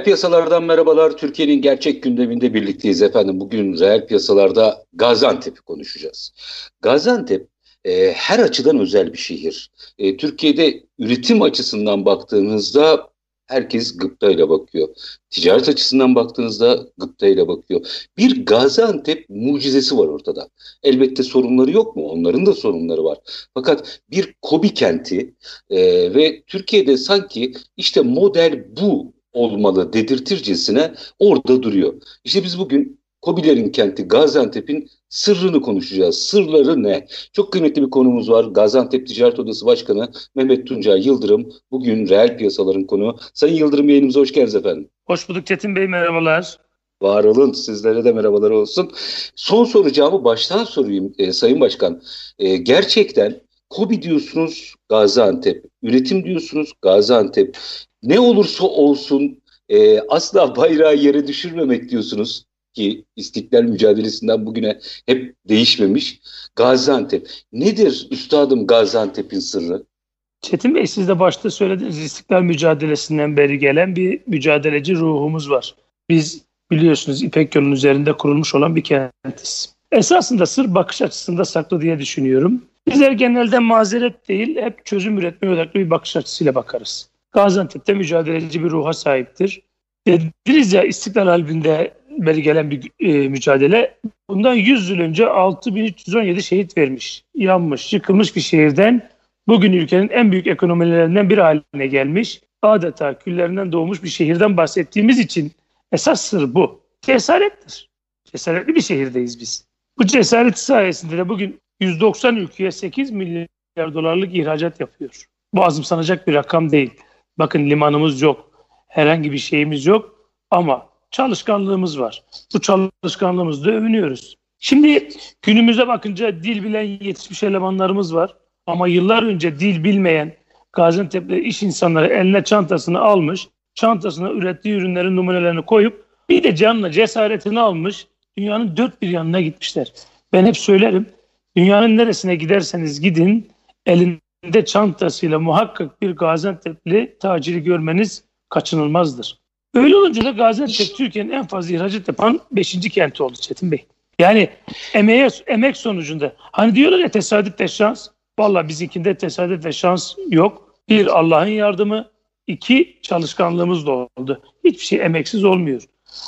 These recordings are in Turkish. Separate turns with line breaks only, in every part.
Reel piyasalardan merhabalar. Türkiye'nin gerçek gündeminde birlikteyiz efendim. Bugün reel piyasalarda Gaziantep'i konuşacağız. Gaziantep e, her açıdan özel bir şehir. E, Türkiye'de üretim açısından baktığınızda herkes gıptayla bakıyor. Ticaret açısından baktığınızda gıptayla bakıyor. Bir Gaziantep mucizesi var ortada. Elbette sorunları yok mu? Onların da sorunları var. Fakat bir Kobi kenti e, ve Türkiye'de sanki işte model bu olmalı dedirtircesine orada duruyor. İşte biz bugün Kobilerin kenti Gaziantep'in sırrını konuşacağız. Sırları ne? Çok kıymetli bir konumuz var. Gaziantep Ticaret Odası Başkanı Mehmet Tuncay Yıldırım. Bugün reel piyasaların konu. Sayın Yıldırım yayınımıza hoş geldiniz efendim.
Hoş bulduk Çetin Bey merhabalar.
Var olun sizlere de merhabalar olsun. Son soracağımı baştan sorayım e, Sayın Başkan. E, gerçekten Kobi diyorsunuz Gaziantep, üretim diyorsunuz Gaziantep. Ne olursa olsun e, asla bayrağı yere düşürmemek diyorsunuz ki istiklal mücadelesinden bugüne hep değişmemiş. Gaziantep. Nedir üstadım Gaziantep'in sırrı?
Çetin Bey siz de başta söylediğiniz istiklal mücadelesinden beri gelen bir mücadeleci ruhumuz var. Biz biliyorsunuz İpek yolunun üzerinde kurulmuş olan bir kentiz. Esasında sır bakış açısında saklı diye düşünüyorum. Bizler genelde mazeret değil, hep çözüm üretmeye odaklı bir bakış açısıyla bakarız. Gaziantep'te mücadeleci bir ruha sahiptir. Dediniz ya İstiklal Harbi'nde beri gelen bir e, mücadele. Bundan 100 yıl önce 6317 şehit vermiş, yanmış, yıkılmış bir şehirden bugün ülkenin en büyük ekonomilerinden bir haline gelmiş, adeta küllerinden doğmuş bir şehirden bahsettiğimiz için esas sır bu. Cesarettir. Cesaretli bir şehirdeyiz biz. Bu cesaret sayesinde de bugün 190 ülkeye 8 milyar dolarlık ihracat yapıyor. Bu azımsanacak bir rakam değil. Bakın limanımız yok, herhangi bir şeyimiz yok ama çalışkanlığımız var. Bu çalışkanlığımızda övünüyoruz. Şimdi günümüze bakınca dil bilen yetişmiş elemanlarımız var. Ama yıllar önce dil bilmeyen Gaziantep'te iş insanları eline çantasını almış, çantasına ürettiği ürünlerin numunelerini koyup bir de canına cesaretini almış, dünyanın dört bir yanına gitmişler. Ben hep söylerim, dünyanın neresine giderseniz gidin, elinde çantasıyla muhakkak bir Gaziantep'li taciri görmeniz kaçınılmazdır. Öyle olunca da Gaziantep Türkiye'nin en fazla ihracat yapan 5. kenti oldu Çetin Bey. Yani emeğe, emek sonucunda. Hani diyorlar ya tesadüf ve şans. Valla bizimkinde tesadüf ve şans yok. Bir Allah'ın yardımı, iki çalışkanlığımız da oldu. Hiçbir şey emeksiz olmuyor.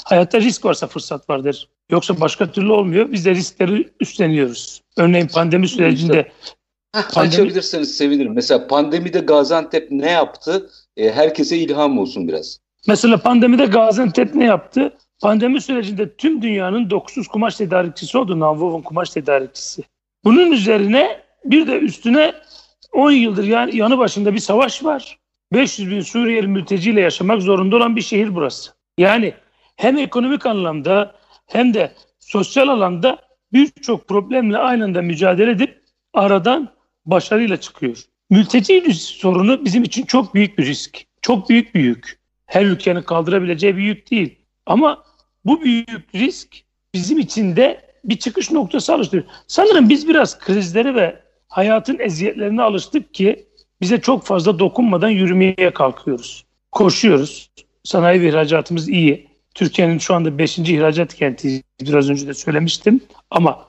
Hayatta risk varsa fırsat vardır. Yoksa başka türlü olmuyor. Biz de riskleri üstleniyoruz. Örneğin pandemi sürecinde
Pandemi... Açabilirseniz sevinirim. Mesela pandemide Gaziantep ne yaptı? E, herkese ilham olsun biraz.
Mesela pandemide Gaziantep ne yaptı? Pandemi sürecinde tüm dünyanın dokutsuz kumaş tedarikçisi oldu. Nonwoven kumaş tedarikçisi. Bunun üzerine bir de üstüne 10 yıldır yani yanı başında bir savaş var. 500 bin Suriyeli mülteciyle yaşamak zorunda olan bir şehir burası. Yani hem ekonomik anlamda hem de sosyal alanda birçok problemle aynı anda mücadele edip aradan başarıyla çıkıyor. Mülteci sorunu bizim için çok büyük bir risk. Çok büyük bir yük. Her ülkenin kaldırabileceği bir yük değil. Ama bu büyük risk bizim için de bir çıkış noktası oluşturuyor. Sanırım biz biraz krizleri ve hayatın eziyetlerine alıştık ki bize çok fazla dokunmadan yürümeye kalkıyoruz. Koşuyoruz. Sanayi ve ihracatımız iyi. Türkiye'nin şu anda 5. ihracat kenti biraz önce de söylemiştim. Ama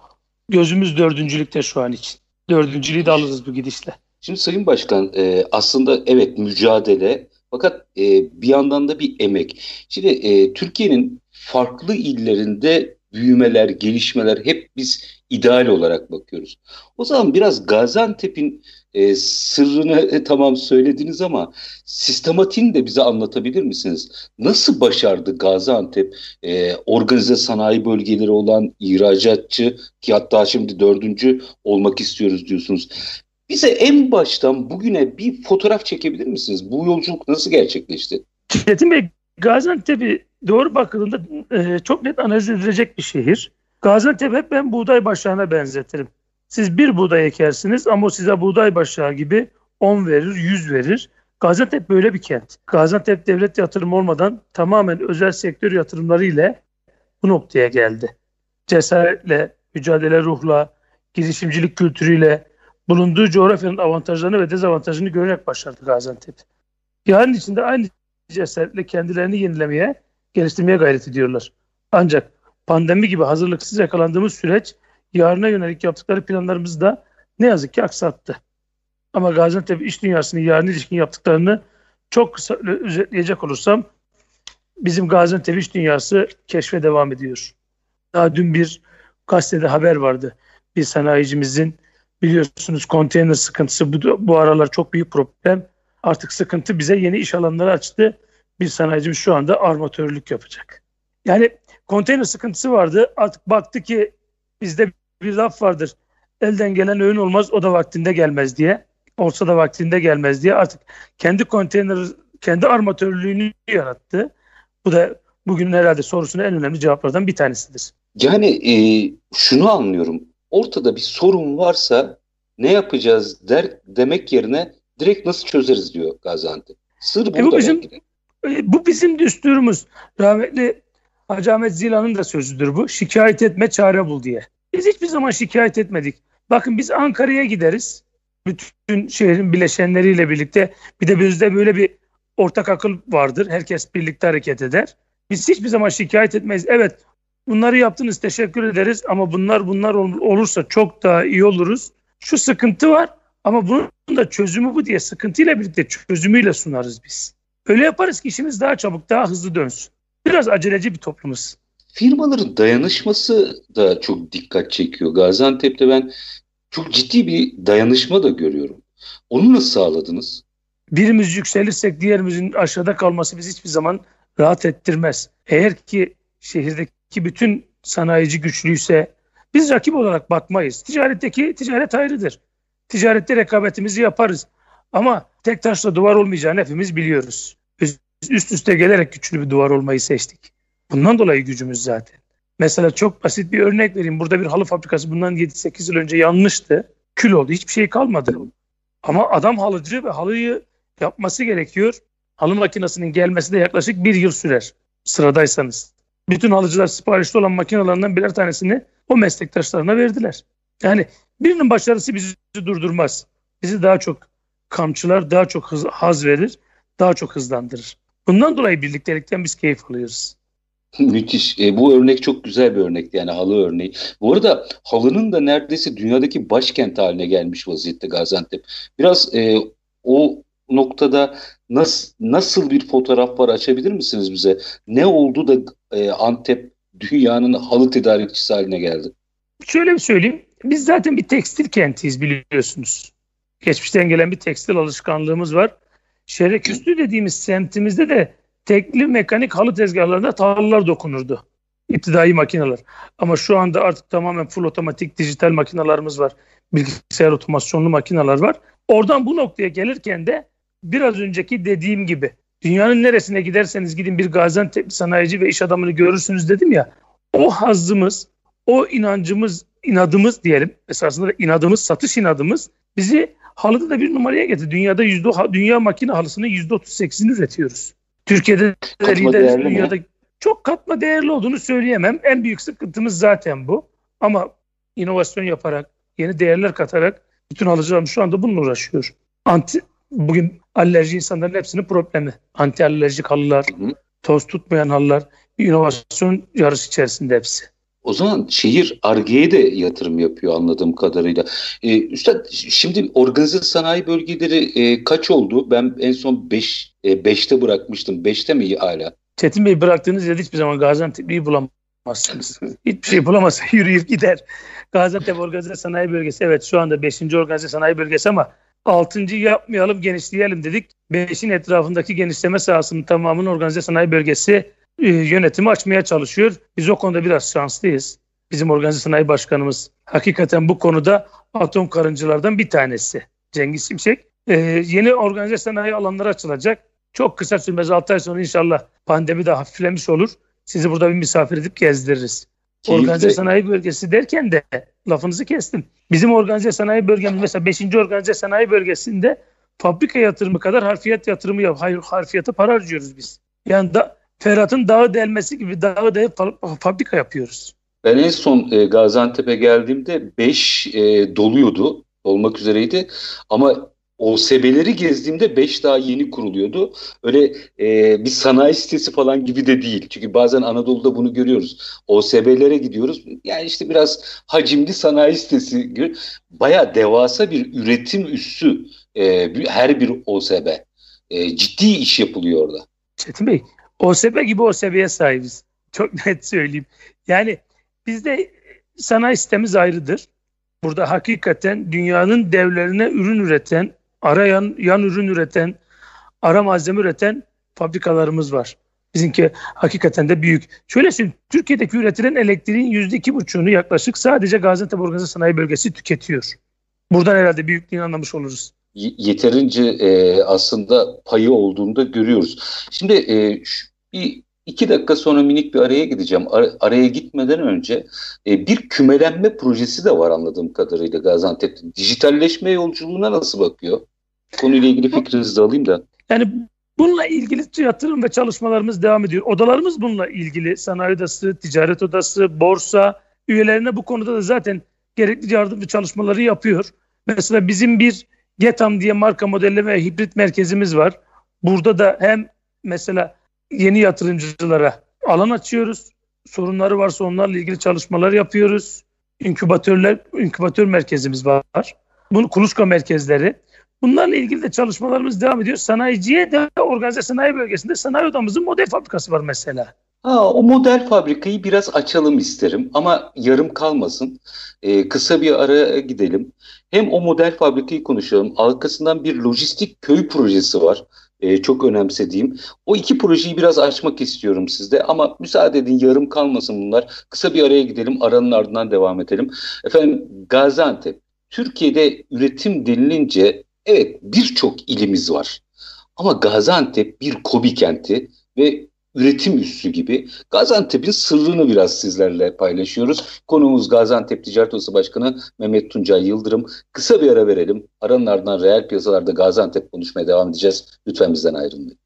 gözümüz dördüncülükte şu an için. Dördüncülüğü de alırız bu gidişle.
Şimdi Sayın Başkan e, aslında evet mücadele fakat e, bir yandan da bir emek. Şimdi e, Türkiye'nin farklı illerinde büyümeler, gelişmeler hep biz ideal olarak bakıyoruz. O zaman biraz Gaziantep'in e, sırrını e, tamam söylediniz ama sistematiğini de bize anlatabilir misiniz? Nasıl başardı Gaziantep e, organize sanayi bölgeleri olan ihracatçı ki hatta şimdi dördüncü olmak istiyoruz diyorsunuz. Bize en baştan bugüne bir fotoğraf çekebilir misiniz? Bu yolculuk nasıl gerçekleşti?
Çetin Bey, Gaziantep'i doğru bakıldığında e, çok net analiz edilecek bir şehir. Gaziantep hep ben buğday başağına benzetirim. Siz bir buğday ekersiniz ama o size buğday başağı gibi 10 verir, 100 verir. Gaziantep böyle bir kent. Gaziantep devlet yatırım olmadan tamamen özel sektör yatırımları ile bu noktaya geldi. Cesaretle, mücadele ruhla, girişimcilik kültürüyle, bulunduğu coğrafyanın avantajlarını ve dezavantajını görerek başardı Gaziantep. Yarın içinde aynı cesaretle kendilerini yenilemeye, geliştirmeye gayret ediyorlar. Ancak pandemi gibi hazırlıksız yakalandığımız süreç yarına yönelik yaptıkları planlarımızı da ne yazık ki aksattı. Ama Gaziantep iş dünyasının yarına ilişkin yaptıklarını çok kısa özetleyecek olursam bizim Gaziantep iş dünyası keşfe devam ediyor. Daha dün bir gazetede haber vardı. Bir sanayicimizin biliyorsunuz konteyner sıkıntısı bu, bu aralar çok büyük problem. Artık sıkıntı bize yeni iş alanları açtı. Bir sanayicimiz şu anda armatörlük yapacak. Yani konteyner sıkıntısı vardı. Artık baktı ki bizde bir laf vardır. Elden gelen öğün olmaz o da vaktinde gelmez diye. Olsa da vaktinde gelmez diye artık kendi konteyner, kendi armatörlüğünü yarattı. Bu da bugünün herhalde sorusuna en önemli cevaplardan bir tanesidir.
Yani e, şunu anlıyorum. Ortada bir sorun varsa ne yapacağız der demek yerine direkt nasıl çözeriz diyor Gaziantep. Sır burada
e bu bizim, e, bu bizim düsturumuz. Rahmetli Hacı Ahmet Zila'nın da sözüdür bu. Şikayet etme çare bul diye. Biz hiçbir zaman şikayet etmedik. Bakın biz Ankara'ya gideriz. Bütün şehrin bileşenleriyle birlikte. Bir de bizde böyle bir ortak akıl vardır. Herkes birlikte hareket eder. Biz hiçbir zaman şikayet etmeyiz. Evet bunları yaptınız teşekkür ederiz ama bunlar bunlar olursa çok daha iyi oluruz. Şu sıkıntı var ama bunun da çözümü bu diye sıkıntıyla birlikte çözümüyle sunarız biz. Öyle yaparız ki işimiz daha çabuk daha hızlı dönsün. Biraz aceleci bir toplumuz.
Firmaların dayanışması da çok dikkat çekiyor. Gaziantep'te ben çok ciddi bir dayanışma da görüyorum. Onu nasıl sağladınız?
Birimiz yükselirsek diğerimizin aşağıda kalması bizi hiçbir zaman rahat ettirmez. Eğer ki şehirdeki bütün sanayici güçlüyse biz rakip olarak bakmayız. Ticaretteki ticaret ayrıdır. Ticarette rekabetimizi yaparız. Ama tek taşla duvar olmayacağını hepimiz biliyoruz. Biz üst üste gelerek güçlü bir duvar olmayı seçtik. Bundan dolayı gücümüz zaten. Mesela çok basit bir örnek vereyim. Burada bir halı fabrikası bundan 7-8 yıl önce yanmıştı. Kül oldu. Hiçbir şey kalmadı. Ama adam halıcı ve halıyı yapması gerekiyor. Halı makinesinin gelmesi de yaklaşık bir yıl sürer sıradaysanız. Bütün halıcılar siparişli olan makinelerinden birer tanesini o meslektaşlarına verdiler. Yani birinin başarısı bizi durdurmaz. Bizi daha çok kamçılar, daha çok haz verir, daha çok hızlandırır. Bundan dolayı birliktelikten biz keyif alıyoruz.
Müthiş. E, bu örnek çok güzel bir örnek yani halı örneği. Bu arada halının da neredeyse dünyadaki başkent haline gelmiş vaziyette Gaziantep. Biraz e, o noktada nasıl nasıl bir fotoğraf var açabilir misiniz bize? Ne oldu da e, Antep dünyanın halı tedarikçisi haline geldi?
Şöyle bir söyleyeyim. Biz zaten bir tekstil kentiyiz biliyorsunuz. Geçmişten gelen bir tekstil alışkanlığımız var. Şereküstü dediğimiz semtimizde de tekli mekanik halı tezgahlarında tahıllar dokunurdu. İptidai makineler. Ama şu anda artık tamamen full otomatik dijital makinalarımız var. Bilgisayar otomasyonlu makineler var. Oradan bu noktaya gelirken de biraz önceki dediğim gibi dünyanın neresine giderseniz gidin bir Gaziantep sanayici ve iş adamını görürsünüz dedim ya. O hazzımız, o inancımız, inadımız diyelim. Esasında inadımız, satış inadımız bizi halıda da bir numaraya getirdi. Dünyada yüzde dünya makine halısının yüzde otuz sekizini üretiyoruz. Türkiye'de katma değerli dünyada mi? çok katma değerli olduğunu söyleyemem. En büyük sıkıntımız zaten bu. Ama inovasyon yaparak, yeni değerler katarak bütün alıcılarımız şu anda bununla uğraşıyor. Anti, bugün alerji insanların hepsinin problemi. Anti alerjik halılar, hı hı. toz tutmayan halılar, inovasyon yarışı içerisinde hepsi.
O zaman şehir Arge'ye de yatırım yapıyor anladığım kadarıyla. Ee, Üstad şimdi organize sanayi bölgeleri e, kaç oldu? Ben en son 5 5'te e, bırakmıştım. 5'te mi hala?
Çetin Bey bıraktığınız yerde hiçbir zaman Gaziantep'i bulamazsınız. Hiçbir şey bulamazsa yürüyüp gider. Gaziantep Organize Sanayi Bölgesi evet şu anda 5. Organize Sanayi Bölgesi ama 6. yapmayalım genişleyelim dedik. 5'in etrafındaki genişleme sahasının tamamını Organize Sanayi Bölgesi e, yönetimi açmaya çalışıyor. Biz o konuda biraz şanslıyız. Bizim Organize Sanayi Başkanımız hakikaten bu konuda atom karıncılardan bir tanesi. Cengiz Şimşek. E, yeni organize sanayi alanları açılacak. Çok kısa sürmez 6 ay sonra inşallah pandemi de hafiflemiş olur. Sizi burada bir misafir edip gezdiririz. Keyifli. Organize sanayi bölgesi derken de lafınızı kestim. Bizim organize sanayi bölgemiz mesela 5. organize sanayi bölgesinde fabrika yatırımı kadar harfiyat yatırımı yap. Hayır harfiyata para harcıyoruz biz. Yani da Ferhat'ın dağı delmesi gibi dağı delip fabrika yapıyoruz.
Ben en son e, Gaziantep'e geldiğimde 5 e, doluyordu, olmak üzereydi. Ama OSB'leri gezdiğimde 5 daha yeni kuruluyordu. Öyle e, bir sanayi sitesi falan gibi de değil. Çünkü bazen Anadolu'da bunu görüyoruz. OSB'lere gidiyoruz. Yani işte biraz hacimli sanayi sitesi. Baya devasa bir üretim üssü e, her bir OSB. E, ciddi iş yapılıyor orada.
Çetin Bey, OSB gibi OSB'ye sahibiz. Çok net söyleyeyim. Yani bizde sanayi sistemimiz ayrıdır. Burada hakikaten dünyanın devlerine ürün üreten, ara yan, yan ürün üreten, ara malzeme üreten fabrikalarımız var. Bizimki hakikaten de büyük. Şöyle söyleyeyim, Türkiye'deki üretilen elektriğin yüzde iki buçuğunu yaklaşık sadece Gaziantep Organize Sanayi Bölgesi tüketiyor. Buradan herhalde büyüklüğünü anlamış oluruz.
Yeterince e, aslında payı olduğunu da görüyoruz. Şimdi e, şu, bir İki dakika sonra minik bir araya gideceğim. Ar araya gitmeden önce e, bir kümelenme projesi de var anladığım kadarıyla Gaziantep'te. Dijitalleşme yolculuğuna nasıl bakıyor? Konuyla ilgili fikrinizi de alayım da.
Yani bununla ilgili yatırım ve çalışmalarımız devam ediyor. Odalarımız bununla ilgili. Sanayi odası, ticaret odası, borsa üyelerine bu konuda da zaten gerekli yardımcı çalışmaları yapıyor. Mesela bizim bir GETAM diye marka modelleme ve hibrit merkezimiz var. Burada da hem mesela yeni yatırımcılara alan açıyoruz. Sorunları varsa onlarla ilgili çalışmalar yapıyoruz. İnkübatörler, inkübatör merkezimiz var. Bunu kuluçka merkezleri. Bunlarla ilgili de çalışmalarımız devam ediyor. Sanayiciye de organize sanayi bölgesinde sanayi odamızın model fabrikası var mesela.
Ha, o model fabrikayı biraz açalım isterim ama yarım kalmasın. Ee, kısa bir araya gidelim. Hem o model fabrikayı konuşalım. Arkasından bir lojistik köy projesi var e, çok önemsediğim. O iki projeyi biraz açmak istiyorum sizde ama müsaade edin yarım kalmasın bunlar. Kısa bir araya gidelim aranın ardından devam edelim. Efendim Gaziantep, Türkiye'de üretim denilince evet birçok ilimiz var. Ama Gaziantep bir kobi kenti ve üretim üssü gibi Gaziantep'in sırrını biraz sizlerle paylaşıyoruz. Konuğumuz Gaziantep Ticaret Odası Başkanı Mehmet Tuncay Yıldırım. Kısa bir ara verelim. Aranın ardından reel piyasalarda Gaziantep konuşmaya devam edeceğiz. Lütfen bizden ayrılmayın.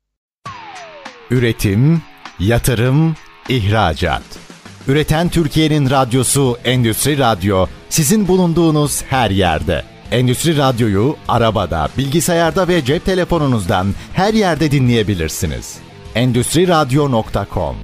Üretim, yatırım, ihracat. Üreten Türkiye'nin radyosu Endüstri Radyo sizin bulunduğunuz her yerde. Endüstri Radyo'yu arabada, bilgisayarda ve cep telefonunuzdan her yerde dinleyebilirsiniz endüstriradyo.com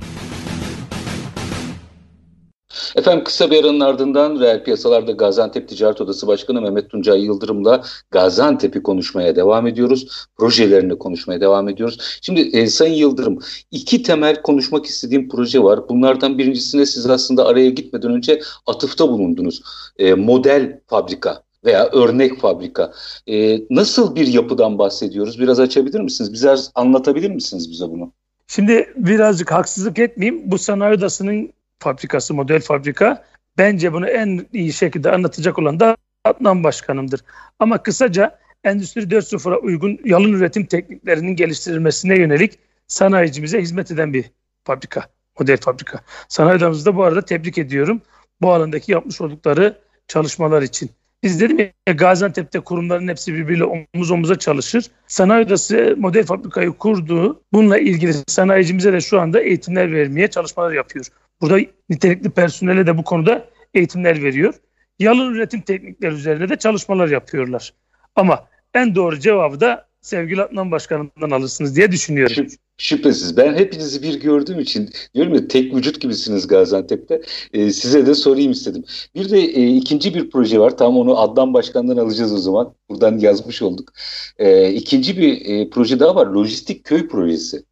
Efendim kısa bir aranın ardından reel piyasalarda Gaziantep Ticaret Odası Başkanı Mehmet Tuncay Yıldırım'la Gaziantep'i konuşmaya devam ediyoruz. Projelerini konuşmaya devam ediyoruz. Şimdi e, Sayın Yıldırım iki temel konuşmak istediğim proje var. Bunlardan birincisine siz aslında araya gitmeden önce atıfta bulundunuz. E, model fabrika veya örnek fabrika. E, nasıl bir yapıdan bahsediyoruz? Biraz açabilir misiniz? Biraz anlatabilir misiniz bize bunu?
Şimdi birazcık haksızlık etmeyeyim. Bu sanayi odasının fabrikası, model fabrika. Bence bunu en iyi şekilde anlatacak olan da Adnan Başkanımdır. Ama kısaca Endüstri 4.0'a uygun yalın üretim tekniklerinin geliştirilmesine yönelik sanayicimize hizmet eden bir fabrika, model fabrika. Sanayi odamızı bu arada tebrik ediyorum. Bu alandaki yapmış oldukları çalışmalar için. Biz dedim ya Gaziantep'te kurumların hepsi birbiriyle omuz omuza çalışır. Sanayi Odası model fabrikayı kurduğu bununla ilgili sanayicimize de şu anda eğitimler vermeye çalışmalar yapıyor. Burada nitelikli personele de bu konuda eğitimler veriyor. Yalın üretim teknikleri üzerinde de çalışmalar yapıyorlar. Ama en doğru cevabı da sevgili Adnan Başkanım'dan alırsınız diye düşünüyorum.
Şüphesiz. Ben hepinizi bir gördüğüm için diyorum ya tek vücut gibisiniz Gaziantep'te. E, size de sorayım istedim. Bir de e, ikinci bir proje var. Tam onu Adnan Başkan'dan alacağız o zaman. Buradan yazmış olduk. E, ikinci bir e, proje daha var. Lojistik köy projesi.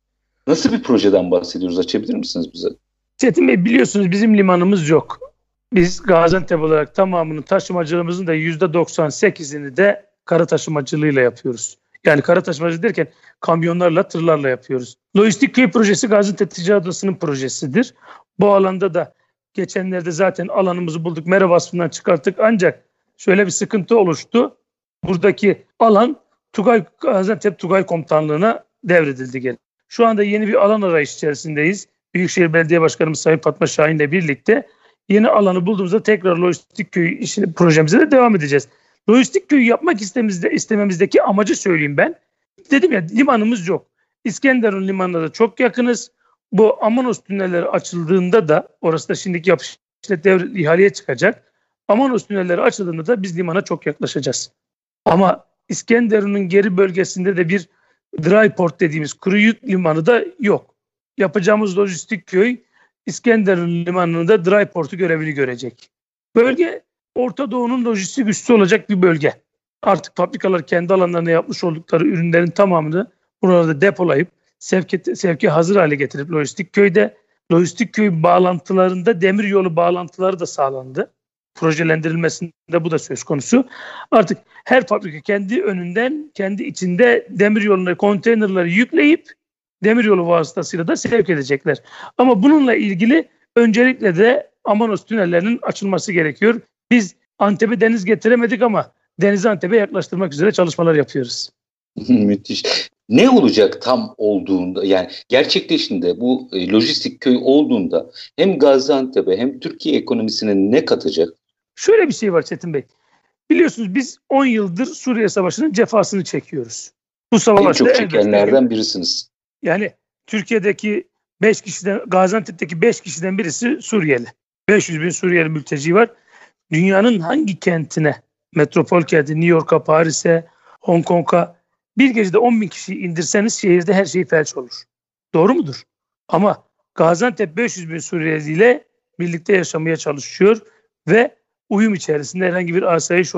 Nasıl bir projeden bahsediyoruz? Açabilir misiniz bize?
Çetin Bey biliyorsunuz bizim limanımız yok. Biz Gaziantep olarak tamamının taşımacılığımızın da %98'ini de kara taşımacılığıyla yapıyoruz. Yani kara taşımacı derken kamyonlarla, tırlarla yapıyoruz. Lojistik köy projesi Gaziantep Ticaret Odası'nın projesidir. Bu alanda da geçenlerde zaten alanımızı bulduk. Mera vasfından çıkarttık ancak şöyle bir sıkıntı oluştu. Buradaki alan Tugay Gaziantep Tugay Komutanlığı'na devredildi geri. Şu anda yeni bir alan arayış içerisindeyiz. Büyükşehir Belediye Başkanımız Sayın Fatma Şahin ile birlikte yeni alanı bulduğumuzda tekrar lojistik köy işini projemize de devam edeceğiz. Lojistik köyü yapmak istememizde, istememizdeki amacı söyleyeyim ben. Dedim ya limanımız yok. İskenderun limanına da çok yakınız. Bu Amanos tünelleri açıldığında da orası da şimdiki yapış devre ihaleye çıkacak. Amanos tünelleri açıldığında da biz limana çok yaklaşacağız. Ama İskenderun'un geri bölgesinde de bir dry port dediğimiz kuru yük limanı da yok. Yapacağımız lojistik köy İskenderun limanında dry portu görevini görecek. Bölge Orta Doğu'nun lojistik üssü olacak bir bölge. Artık fabrikalar kendi alanlarına yapmış oldukları ürünlerin tamamını burada depolayıp sevki, sevki hazır hale getirip lojistik köyde lojistik köy bağlantılarında demir yolu bağlantıları da sağlandı. Projelendirilmesinde bu da söz konusu. Artık her fabrika kendi önünden, kendi içinde demir yoluna konteynerları yükleyip demir yolu vasıtasıyla da sevk edecekler. Ama bununla ilgili öncelikle de Amanos tünellerinin açılması gerekiyor. Biz Antep'e deniz getiremedik ama denizi Antep'e yaklaştırmak üzere çalışmalar yapıyoruz.
Müthiş. Ne olacak tam olduğunda yani gerçekleştiğinde bu e, lojistik köy olduğunda hem Gaziantep'e hem Türkiye ekonomisine ne katacak?
Şöyle bir şey var Çetin Bey. Biliyorsunuz biz 10 yıldır Suriye Savaşı'nın cefasını çekiyoruz.
Bu savaşta en çok çekenlerden birisiniz.
Yani Türkiye'deki 5 kişiden Gaziantep'teki 5 kişiden birisi Suriyeli. 500 bin Suriyeli mülteci var dünyanın hangi kentine, metropol kenti New York'a, Paris'e, Hong Kong'a bir gecede 10 bin kişi indirseniz şehirde her şey felç olur. Doğru mudur? Ama Gaziantep 500 bin Suriyeli ile birlikte yaşamaya çalışıyor ve uyum içerisinde herhangi bir asayiş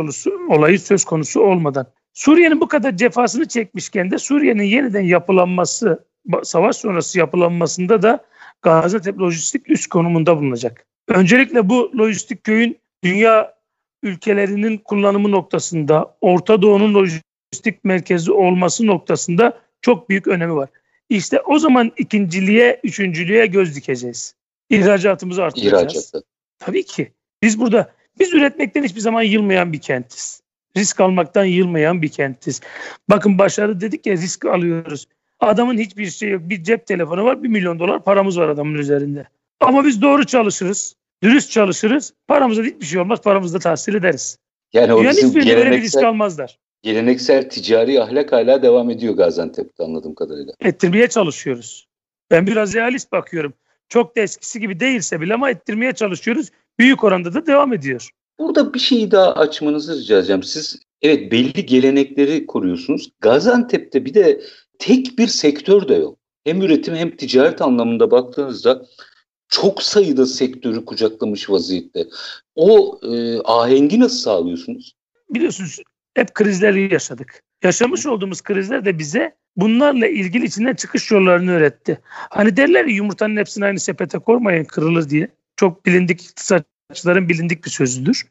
olayı söz konusu olmadan. Suriye'nin bu kadar cefasını çekmişken de Suriye'nin yeniden yapılanması, savaş sonrası yapılanmasında da Gaziantep lojistik üst konumunda bulunacak. Öncelikle bu lojistik köyün dünya ülkelerinin kullanımı noktasında, Orta Doğu'nun lojistik merkezi olması noktasında çok büyük önemi var. İşte o zaman ikinciliğe, üçüncülüğe göz dikeceğiz. İhracatımızı arttıracağız. İhracatı. Tabii ki. Biz burada, biz üretmekten hiçbir zaman yılmayan bir kentiz. Risk almaktan yılmayan bir kentiz. Bakın başarı dedik ya risk alıyoruz. Adamın hiçbir şey yok. Bir cep telefonu var, bir milyon dolar paramız var adamın üzerinde. Ama biz doğru çalışırız dürüst çalışırız. Paramıza hiçbir şey olmaz. Paramızı da tahsil ederiz. Yani o Dünyanın bizim bir risk almazlar.
Geleneksel ticari ahlak hala devam ediyor Gaziantep'te anladığım kadarıyla.
Ettirmeye çalışıyoruz. Ben biraz realist bakıyorum. Çok da eskisi gibi değilse bile ama ettirmeye çalışıyoruz. Büyük oranda da devam ediyor.
Burada bir şeyi daha açmanızı rica edeceğim. Siz evet belli gelenekleri koruyorsunuz. Gaziantep'te bir de tek bir sektör de yok. Hem üretim hem ticaret anlamında baktığınızda çok sayıda sektörü kucaklamış vaziyette. O e, ahengi nasıl sağlıyorsunuz?
Biliyorsunuz hep krizleri yaşadık. Yaşamış olduğumuz krizler de bize bunlarla ilgili içinden çıkış yollarını öğretti. Hani derler ya yumurtanın hepsini aynı sepete koymayın kırılır diye. Çok bilindik iktisatçıların bilindik bir sözüdür.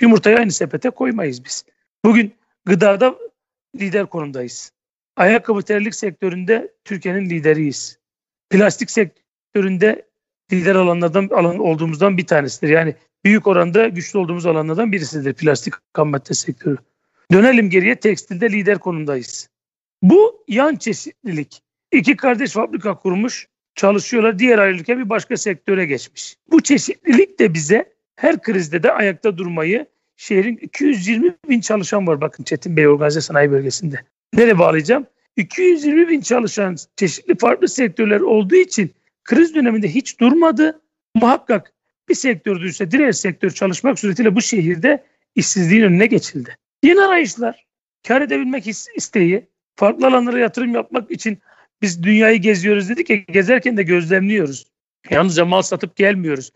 Yumurtayı aynı sepete koymayız biz. Bugün gıdada lider konumdayız. Ayakkabı terlik sektöründe Türkiye'nin lideriyiz. Plastik sektöründe lider alanlardan alan olduğumuzdan bir tanesidir. Yani büyük oranda güçlü olduğumuz alanlardan birisidir plastik ham madde sektörü. Dönelim geriye tekstilde lider konumdayız. Bu yan çeşitlilik. İki kardeş fabrika kurmuş, çalışıyorlar. Diğer ayrılırken bir başka sektöre geçmiş. Bu çeşitlilik de bize her krizde de ayakta durmayı, şehrin 220 bin çalışan var bakın Çetin Bey Organize Sanayi Bölgesi'nde. Nereye bağlayacağım? 220 bin çalışan çeşitli farklı sektörler olduğu için kriz döneminde hiç durmadı. Muhakkak bir sektör düşse diğer sektör çalışmak suretiyle bu şehirde işsizliğin önüne geçildi. Yeni arayışlar, kar edebilmek isteği, farklı alanlara yatırım yapmak için biz dünyayı geziyoruz dedik ya gezerken de gözlemliyoruz. Yalnızca mal satıp gelmiyoruz.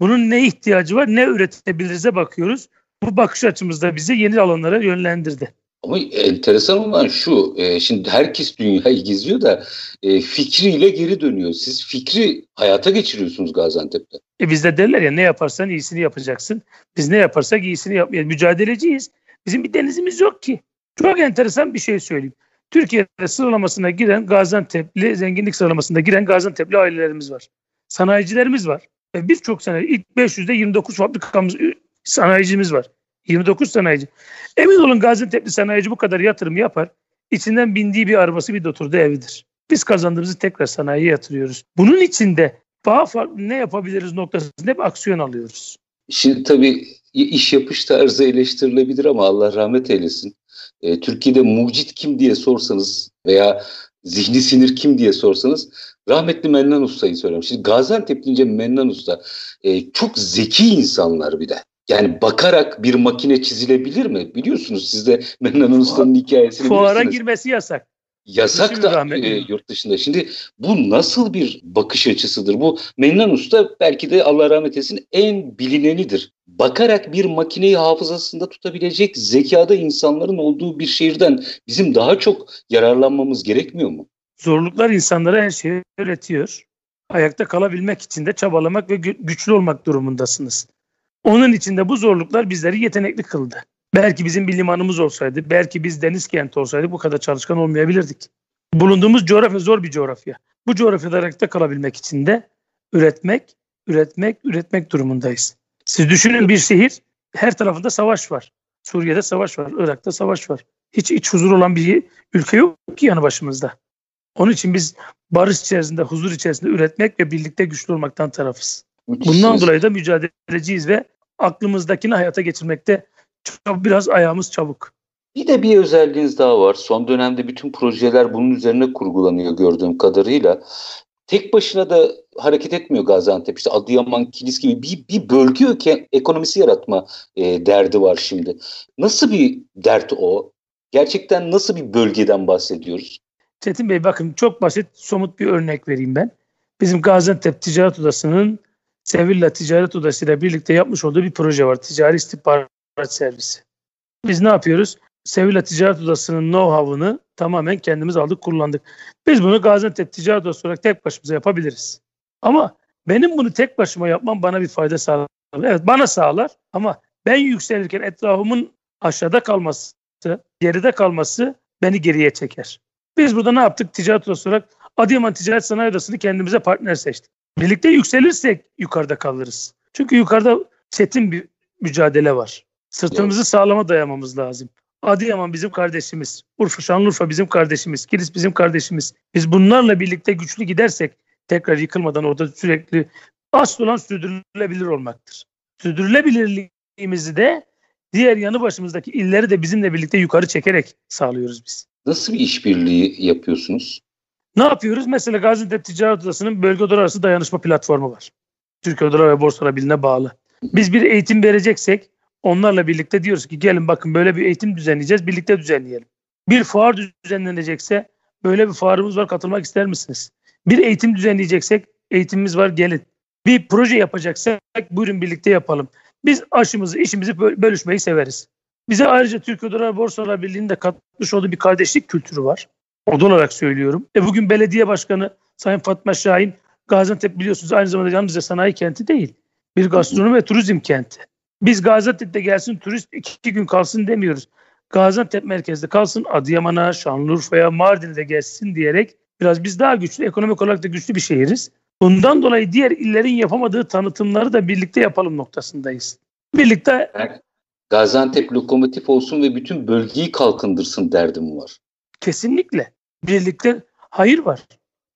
Bunun ne ihtiyacı var ne üretebilirize bakıyoruz. Bu bakış açımızda bizi yeni alanlara yönlendirdi.
Ama enteresan olan şu, e, şimdi herkes dünyayı geziyor da e, fikriyle geri dönüyor. Siz fikri hayata geçiriyorsunuz Gaziantep'te.
E bizde derler ya ne yaparsan iyisini yapacaksın. Biz ne yaparsak iyisini yapmayız. Mücadeleciyiz. Bizim bir denizimiz yok ki. Çok enteresan bir şey söyleyeyim. Türkiye'de sıralamasına giren Gaziantep'li, zenginlik sıralamasında giren Gaziantep'li ailelerimiz var. Sanayicilerimiz var. Ve birçok sene ilk 500'de 29 fabrikamız, sanayicimiz var. 29 sanayici. Emin olun Gaziantep'li sanayici bu kadar yatırım yapar. İçinden bindiği bir arabası bir de evidir. Biz kazandığımızı tekrar sanayiye yatırıyoruz. Bunun içinde daha farklı ne yapabiliriz noktasında hep aksiyon alıyoruz.
Şimdi tabii iş yapış tarzı eleştirilebilir ama Allah rahmet eylesin. E, Türkiye'de mucit kim diye sorsanız veya zihni sinir kim diye sorsanız rahmetli Mennan Usta'yı söylüyorum. Şimdi Gaziantep deyince Mennan Usta e, çok zeki insanlar bir de. Yani bakarak bir makine çizilebilir mi? Biliyorsunuz siz de Mennan Usta'nın hikayesini
Fuara
bilirsiniz.
girmesi yasak.
Yasak da e, yurt dışında. Şimdi bu nasıl bir bakış açısıdır? Bu Mennan Usta belki de Allah rahmet eylesin en bilinenidir. Bakarak bir makineyi hafızasında tutabilecek zekada insanların olduğu bir şehirden bizim daha çok yararlanmamız gerekmiyor mu?
Zorluklar insanlara her şeyi öğretiyor. Ayakta kalabilmek için de çabalamak ve güçlü olmak durumundasınız. Onun için de bu zorluklar bizleri yetenekli kıldı. Belki bizim bir limanımız olsaydı, belki biz deniz kenti olsaydı bu kadar çalışkan olmayabilirdik. Bulunduğumuz coğrafya zor bir coğrafya. Bu coğrafyada ayakta kalabilmek için de üretmek, üretmek, üretmek durumundayız. Siz düşünün bir şehir, her tarafında savaş var. Suriye'de savaş var, Irak'ta savaş var. Hiç iç huzur olan bir ülke yok ki yanı başımızda. Onun için biz barış içerisinde, huzur içerisinde üretmek ve birlikte güçlü olmaktan tarafız. Bundan dolayı da mücadeleciyiz ve aklımızdakini hayata geçirmekte çok, biraz ayağımız çabuk.
Bir de bir özelliğiniz daha var. Son dönemde bütün projeler bunun üzerine kurgulanıyor gördüğüm kadarıyla. Tek başına da hareket etmiyor Gaziantep. İşte Adıyaman, Kilis gibi bir, bir bölge ekonomisi yaratma e, derdi var şimdi. Nasıl bir dert o? Gerçekten nasıl bir bölgeden bahsediyoruz?
Çetin Bey bakın çok basit somut bir örnek vereyim ben. Bizim Gaziantep Ticaret Odası'nın Sevilla Ticaret Odası ile birlikte yapmış olduğu bir proje var. Ticari istihbarat servisi. Biz ne yapıyoruz? Sevilla Ticaret Odası'nın know-how'ını tamamen kendimiz aldık, kullandık. Biz bunu Gaziantep Ticaret Odası olarak tek başımıza yapabiliriz. Ama benim bunu tek başıma yapmam bana bir fayda sağlar. Evet bana sağlar ama ben yükselirken etrafımın aşağıda kalması, geride kalması beni geriye çeker. Biz burada ne yaptık? Ticaret Odası olarak Adıyaman Ticaret Sanayi Odası'nı kendimize partner seçtik. Birlikte yükselirsek yukarıda kalırız. Çünkü yukarıda çetin bir mücadele var. Sırtımızı evet. sağlama dayamamız lazım. Adıyaman bizim kardeşimiz. Urfa, Şanlıurfa bizim kardeşimiz. Kilis bizim kardeşimiz. Biz bunlarla birlikte güçlü gidersek tekrar yıkılmadan orada sürekli asıl olan sürdürülebilir olmaktır. Sürdürülebilirliğimizi de diğer yanı başımızdaki illeri de bizimle birlikte yukarı çekerek sağlıyoruz biz.
Nasıl bir işbirliği yapıyorsunuz?
Ne yapıyoruz? Mesela Gaziantep Ticaret Odası'nın bölge odalar arası dayanışma platformu var. Türkiye Odalar ve Borsalar Birliği'ne bağlı. Biz bir eğitim vereceksek onlarla birlikte diyoruz ki gelin bakın böyle bir eğitim düzenleyeceğiz birlikte düzenleyelim. Bir fuar düzenlenecekse böyle bir fuarımız var katılmak ister misiniz? Bir eğitim düzenleyeceksek eğitimimiz var gelin. Bir proje yapacaksak buyurun birlikte yapalım. Biz aşımızı işimizi bölüşmeyi severiz. Bize ayrıca Türkiye Odalar Borsalar Birliği'nde katmış olduğu bir kardeşlik kültürü var. Oda olarak söylüyorum. E bugün belediye başkanı Sayın Fatma Şahin Gaziantep biliyorsunuz aynı zamanda yalnızca sanayi kenti değil. Bir gastronomi ve turizm kenti. Biz Gaziantep'te gelsin turist iki gün kalsın demiyoruz. Gaziantep merkezde kalsın Adıyaman'a, Şanlıurfa'ya, Mardin'e gelsin diyerek biraz biz daha güçlü, ekonomik olarak da güçlü bir şehiriz. Bundan dolayı diğer illerin yapamadığı tanıtımları da birlikte yapalım noktasındayız. Birlikte
Gaziantep lokomotif olsun ve bütün bölgeyi kalkındırsın derdim var.
Kesinlikle. Birlikte hayır var.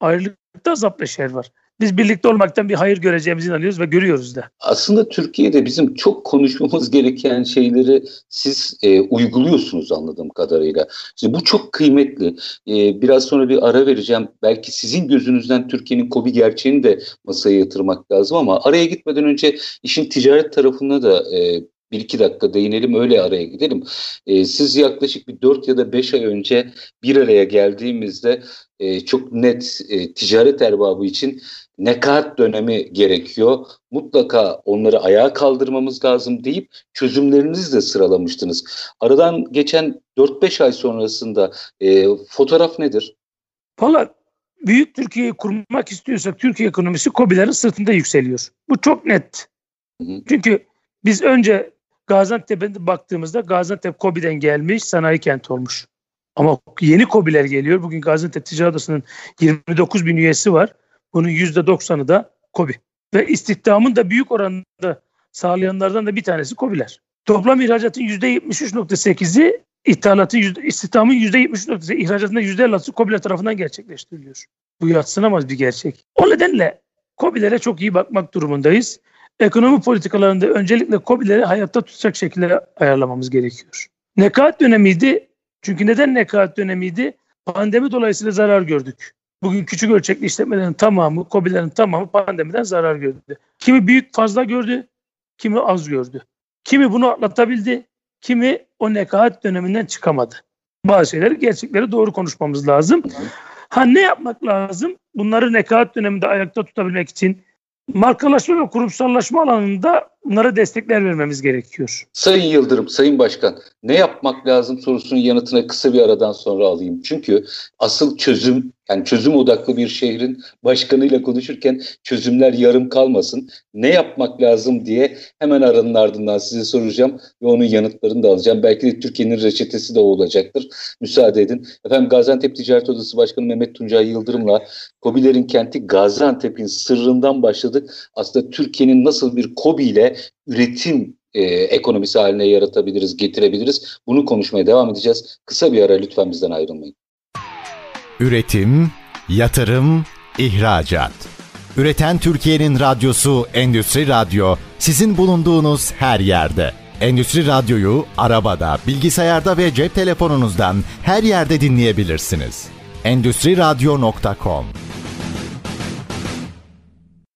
Ayrılıkta azap ve şer var. Biz birlikte olmaktan bir hayır göreceğimizi inanıyoruz ve görüyoruz da.
Aslında Türkiye'de bizim çok konuşmamız gereken şeyleri siz e, uyguluyorsunuz anladığım kadarıyla. İşte bu çok kıymetli. E, biraz sonra bir ara vereceğim. Belki sizin gözünüzden Türkiye'nin kobi gerçeğini de masaya yatırmak lazım ama araya gitmeden önce işin ticaret tarafına da e, bir iki dakika değinelim öyle araya gidelim. E, siz yaklaşık bir dört ya da beş ay önce bir araya geldiğimizde e, çok net e, ticaret erbabı için nekat dönemi gerekiyor. Mutlaka onları ayağa kaldırmamız lazım deyip çözümlerinizi de sıralamıştınız. Aradan geçen 4-5 ay sonrasında e, fotoğraf nedir?
Valla büyük Türkiye'yi kurmak istiyorsak Türkiye ekonomisi COBİ'lerin sırtında yükseliyor. Bu çok net. Hı hı. Çünkü biz önce Gaziantep'e baktığımızda Gaziantep COBİ'den gelmiş sanayi kent olmuş. Ama yeni COBİ'ler geliyor. Bugün Gaziantep Ticaret Odası'nın 29 bin üyesi var. Bunun %90'ı da COBİ. Ve istihdamın da büyük oranda sağlayanlardan da bir tanesi COBİ'ler. Toplam ihracatın %73.8'i ithalatın istihdamın %73.8'i ihracatında %50'sı COBİ'ler tarafından gerçekleştiriliyor. Bu yatsınamaz bir gerçek. O nedenle COBİ'lere çok iyi bakmak durumundayız. Ekonomi politikalarında öncelikle COBİ'leri hayatta tutacak şekilde ayarlamamız gerekiyor. Nekaat dönemiydi. Çünkü neden nekaat dönemiydi? Pandemi dolayısıyla zarar gördük. Bugün küçük ölçekli işletmelerin tamamı, COBİ'lerin tamamı pandemiden zarar gördü. Kimi büyük fazla gördü, kimi az gördü. Kimi bunu atlatabildi, kimi o nekaat döneminden çıkamadı. Bazı şeyleri, gerçekleri doğru konuşmamız lazım. Ha ne yapmak lazım? Bunları nekaat döneminde ayakta tutabilmek için markalaşma ve kurumsallaşma alanında bunlara destekler vermemiz gerekiyor.
Sayın Yıldırım, Sayın Başkan ne yapmak lazım sorusunun yanıtına kısa bir aradan sonra alayım. Çünkü asıl çözüm yani çözüm odaklı bir şehrin başkanıyla konuşurken çözümler yarım kalmasın. Ne yapmak lazım diye hemen aranın ardından size soracağım ve onun yanıtlarını da alacağım. Belki de Türkiye'nin reçetesi de olacaktır. Müsaade edin. Efendim Gaziantep Ticaret Odası Başkanı Mehmet Tuncay Yıldırım'la Kobilerin kenti Gaziantep'in sırrından başladık. Aslında Türkiye'nin nasıl bir Kobi ile üretim e, ekonomisi haline yaratabiliriz, getirebiliriz. Bunu konuşmaya devam edeceğiz. Kısa bir ara lütfen bizden ayrılmayın.
Üretim, yatırım, ihracat. Üreten Türkiye'nin radyosu Endüstri Radyo sizin bulunduğunuz her yerde. Endüstri Radyo'yu arabada, bilgisayarda ve cep telefonunuzdan her yerde dinleyebilirsiniz. Endüstri Radyo.com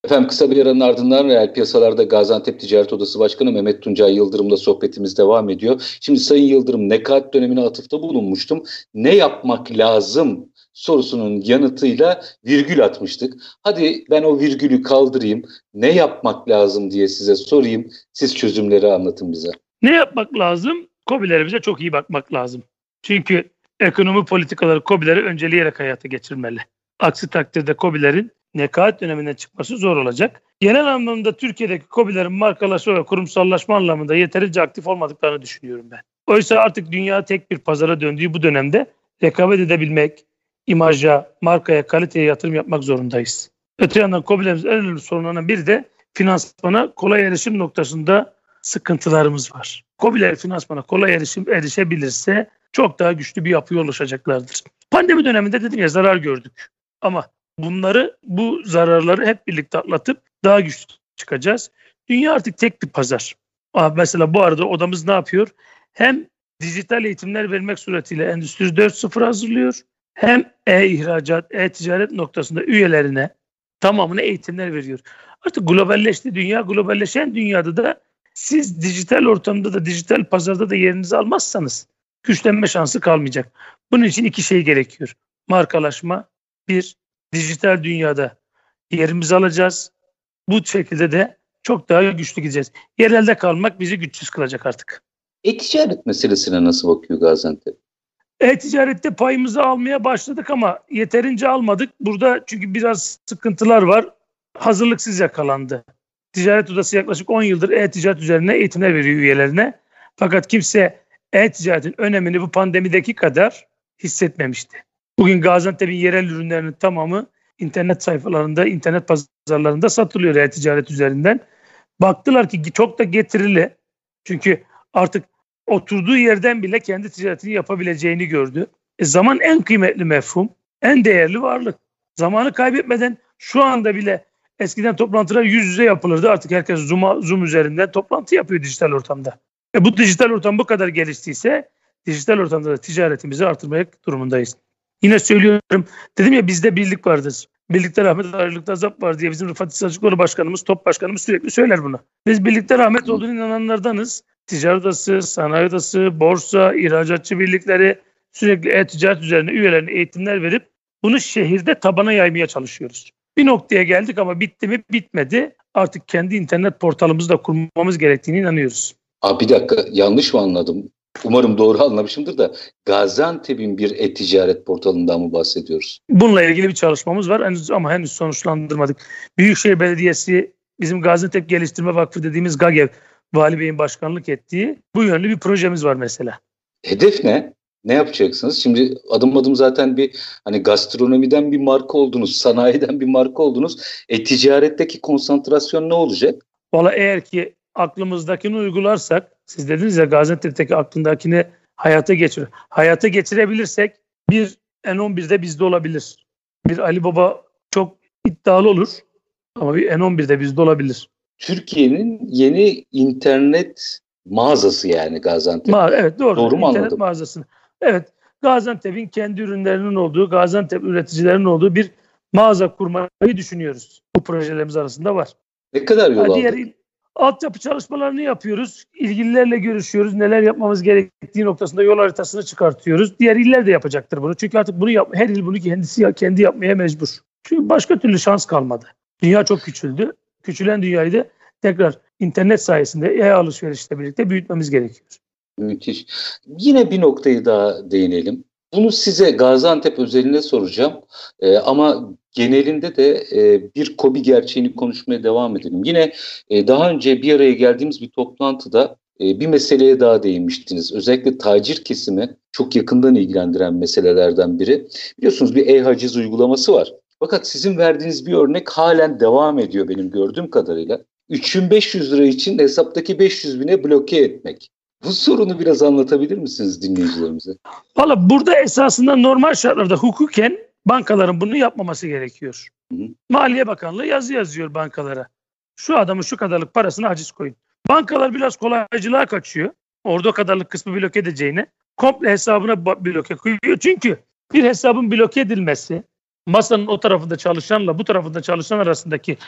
Efendim kısa bir aranın ardından reel piyasalarda Gaziantep Ticaret Odası Başkanı Mehmet Tuncay Yıldırım'la sohbetimiz devam ediyor. Şimdi Sayın Yıldırım nekat dönemine atıfta bulunmuştum. Ne yapmak lazım sorusunun yanıtıyla virgül atmıştık. Hadi ben o virgülü kaldırayım. Ne yapmak lazım diye size sorayım. Siz çözümleri anlatın bize.
Ne yapmak lazım? COBİ'lerimize çok iyi bakmak lazım. Çünkü ekonomi politikaları COBİ'leri önceleyerek hayata geçirmeli. Aksi takdirde COBİ'lerin nekaat döneminden çıkması zor olacak. Genel anlamda Türkiye'deki COBİ'lerin markalaşma ve kurumsallaşma anlamında yeterince aktif olmadıklarını düşünüyorum ben. Oysa artık dünya tek bir pazara döndüğü bu dönemde rekabet edebilmek, imaja, markaya, kaliteye yatırım yapmak zorundayız. Öte yandan COBİ'lerimizin en önemli sorunlarından biri de finansmana kolay erişim noktasında sıkıntılarımız var. COBİ'ler finansmana kolay erişim erişebilirse çok daha güçlü bir yapıya ulaşacaklardır. Pandemi döneminde dedim ya zarar gördük. Ama bunları bu zararları hep birlikte atlatıp daha güçlü çıkacağız. Dünya artık tek bir pazar. Aa, mesela bu arada odamız ne yapıyor? Hem dijital eğitimler vermek suretiyle Endüstri 4.0 hazırlıyor. Hem e-ihracat, e-ticaret noktasında üyelerine tamamına eğitimler veriyor. Artık globalleşti dünya. Globalleşen dünyada da siz dijital ortamda da dijital pazarda da yerinizi almazsanız güçlenme şansı kalmayacak. Bunun için iki şey gerekiyor. Markalaşma, bir, dijital dünyada yerimizi alacağız. Bu şekilde de çok daha güçlü gideceğiz. Yerelde kalmak bizi güçsüz kılacak artık.
E-ticaret meselesine nasıl bakıyor Gaziantep?
E-ticarette payımızı almaya başladık ama yeterince almadık. Burada çünkü biraz sıkıntılar var. Hazırlıksız yakalandı. Ticaret Odası yaklaşık 10 yıldır e-ticaret üzerine eğitimler veriyor üyelerine. Fakat kimse e-ticaretin önemini bu pandemideki kadar hissetmemişti. Bugün Gaziantep'in yerel ürünlerinin tamamı internet sayfalarında, internet pazarlarında satılıyor e-ticaret üzerinden. Baktılar ki çok da getirili. Çünkü artık oturduğu yerden bile kendi ticaretini yapabileceğini gördü. E zaman en kıymetli mefhum, en değerli varlık. Zamanı kaybetmeden şu anda bile eskiden toplantılar yüz yüze yapılırdı. Artık herkes Zoom, Zoom üzerinden toplantı yapıyor dijital ortamda. E bu dijital ortam bu kadar geliştiyse dijital ortamda da ticaretimizi artırmak durumundayız. Yine söylüyorum dedim ya bizde birlik vardır. Birlikte rahmet ayrılıkta azap var diye bizim Rıfat İsacıkları Başkanımız, Top Başkanımız sürekli söyler bunu. Biz birlikte rahmet olduğunu inananlardanız. ticaret odası, sanayi odası, borsa, ihracatçı birlikleri sürekli e-ticaret üzerine üyelerine eğitimler verip bunu şehirde tabana yaymaya çalışıyoruz. Bir noktaya geldik ama bitti mi bitmedi. Artık kendi internet portalımızı da kurmamız gerektiğini inanıyoruz.
Abi bir dakika yanlış mı anladım? Umarım doğru anlamışımdır da Gaziantep'in bir e-ticaret portalından mı bahsediyoruz?
Bununla ilgili bir çalışmamız var henüz ama henüz sonuçlandırmadık. Büyükşehir Belediyesi bizim Gaziantep Geliştirme Vakfı dediğimiz GAGEV Vali Bey'in başkanlık ettiği bu yönlü bir projemiz var mesela.
Hedef ne? Ne yapacaksınız? Şimdi adım adım zaten bir hani gastronomiden bir marka oldunuz, sanayiden bir marka oldunuz. E-ticaretteki konsantrasyon ne olacak?
Valla eğer ki aklımızdakini uygularsak, siz dediniz ya Gaziantep'teki aklındakini hayata geçir. Hayata geçirebilirsek bir N11'de bizde olabilir. Bir Ali Baba çok iddialı olur ama bir N11'de bizde olabilir.
Türkiye'nin yeni internet mağazası yani Gaziantep.
Ma evet doğru.
Doğru mu
İnternet
anladım?
mağazasını. Evet Gaziantep'in kendi ürünlerinin olduğu, Gaziantep üreticilerinin olduğu bir mağaza kurmayı düşünüyoruz. Bu projelerimiz arasında var.
Ne kadar yol
Ha,
aldı?
diğer il- altyapı çalışmalarını yapıyoruz. İlgililerle görüşüyoruz. Neler yapmamız gerektiği noktasında yol haritasını çıkartıyoruz. Diğer iller de yapacaktır bunu. Çünkü artık bunu yap, her il bunu kendisi ya- kendi yapmaya mecbur. Çünkü başka türlü şans kalmadı. Dünya çok küçüldü. Küçülen dünyayı da tekrar internet sayesinde e-alışverişle birlikte büyütmemiz gerekiyor.
Müthiş. Yine bir noktayı daha değinelim. Bunu size Gaziantep özeline soracağım. Ee, ama genelinde de e, bir KOBİ gerçeğini konuşmaya devam edelim. Yine e, daha önce bir araya geldiğimiz bir toplantıda e, bir meseleye daha değinmiştiniz. Özellikle tacir kesimi çok yakından ilgilendiren meselelerden biri. Biliyorsunuz bir e-haciz uygulaması var. Fakat sizin verdiğiniz bir örnek halen devam ediyor benim gördüğüm kadarıyla. 3500 lira için hesaptaki 500 bine bloke etmek. Bu sorunu biraz anlatabilir misiniz dinleyicilerimize?
Valla burada esasında normal şartlarda hukuken bankaların bunu yapmaması gerekiyor.
Hı.
Maliye Bakanlığı yazı yazıyor bankalara. Şu adamın şu kadarlık parasını haciz koyun. Bankalar biraz kolaycılığa kaçıyor. Orada o kadarlık kısmı bloke edeceğine komple hesabına bloke koyuyor. Çünkü bir hesabın bloke edilmesi masanın o tarafında çalışanla bu tarafında çalışan arasındaki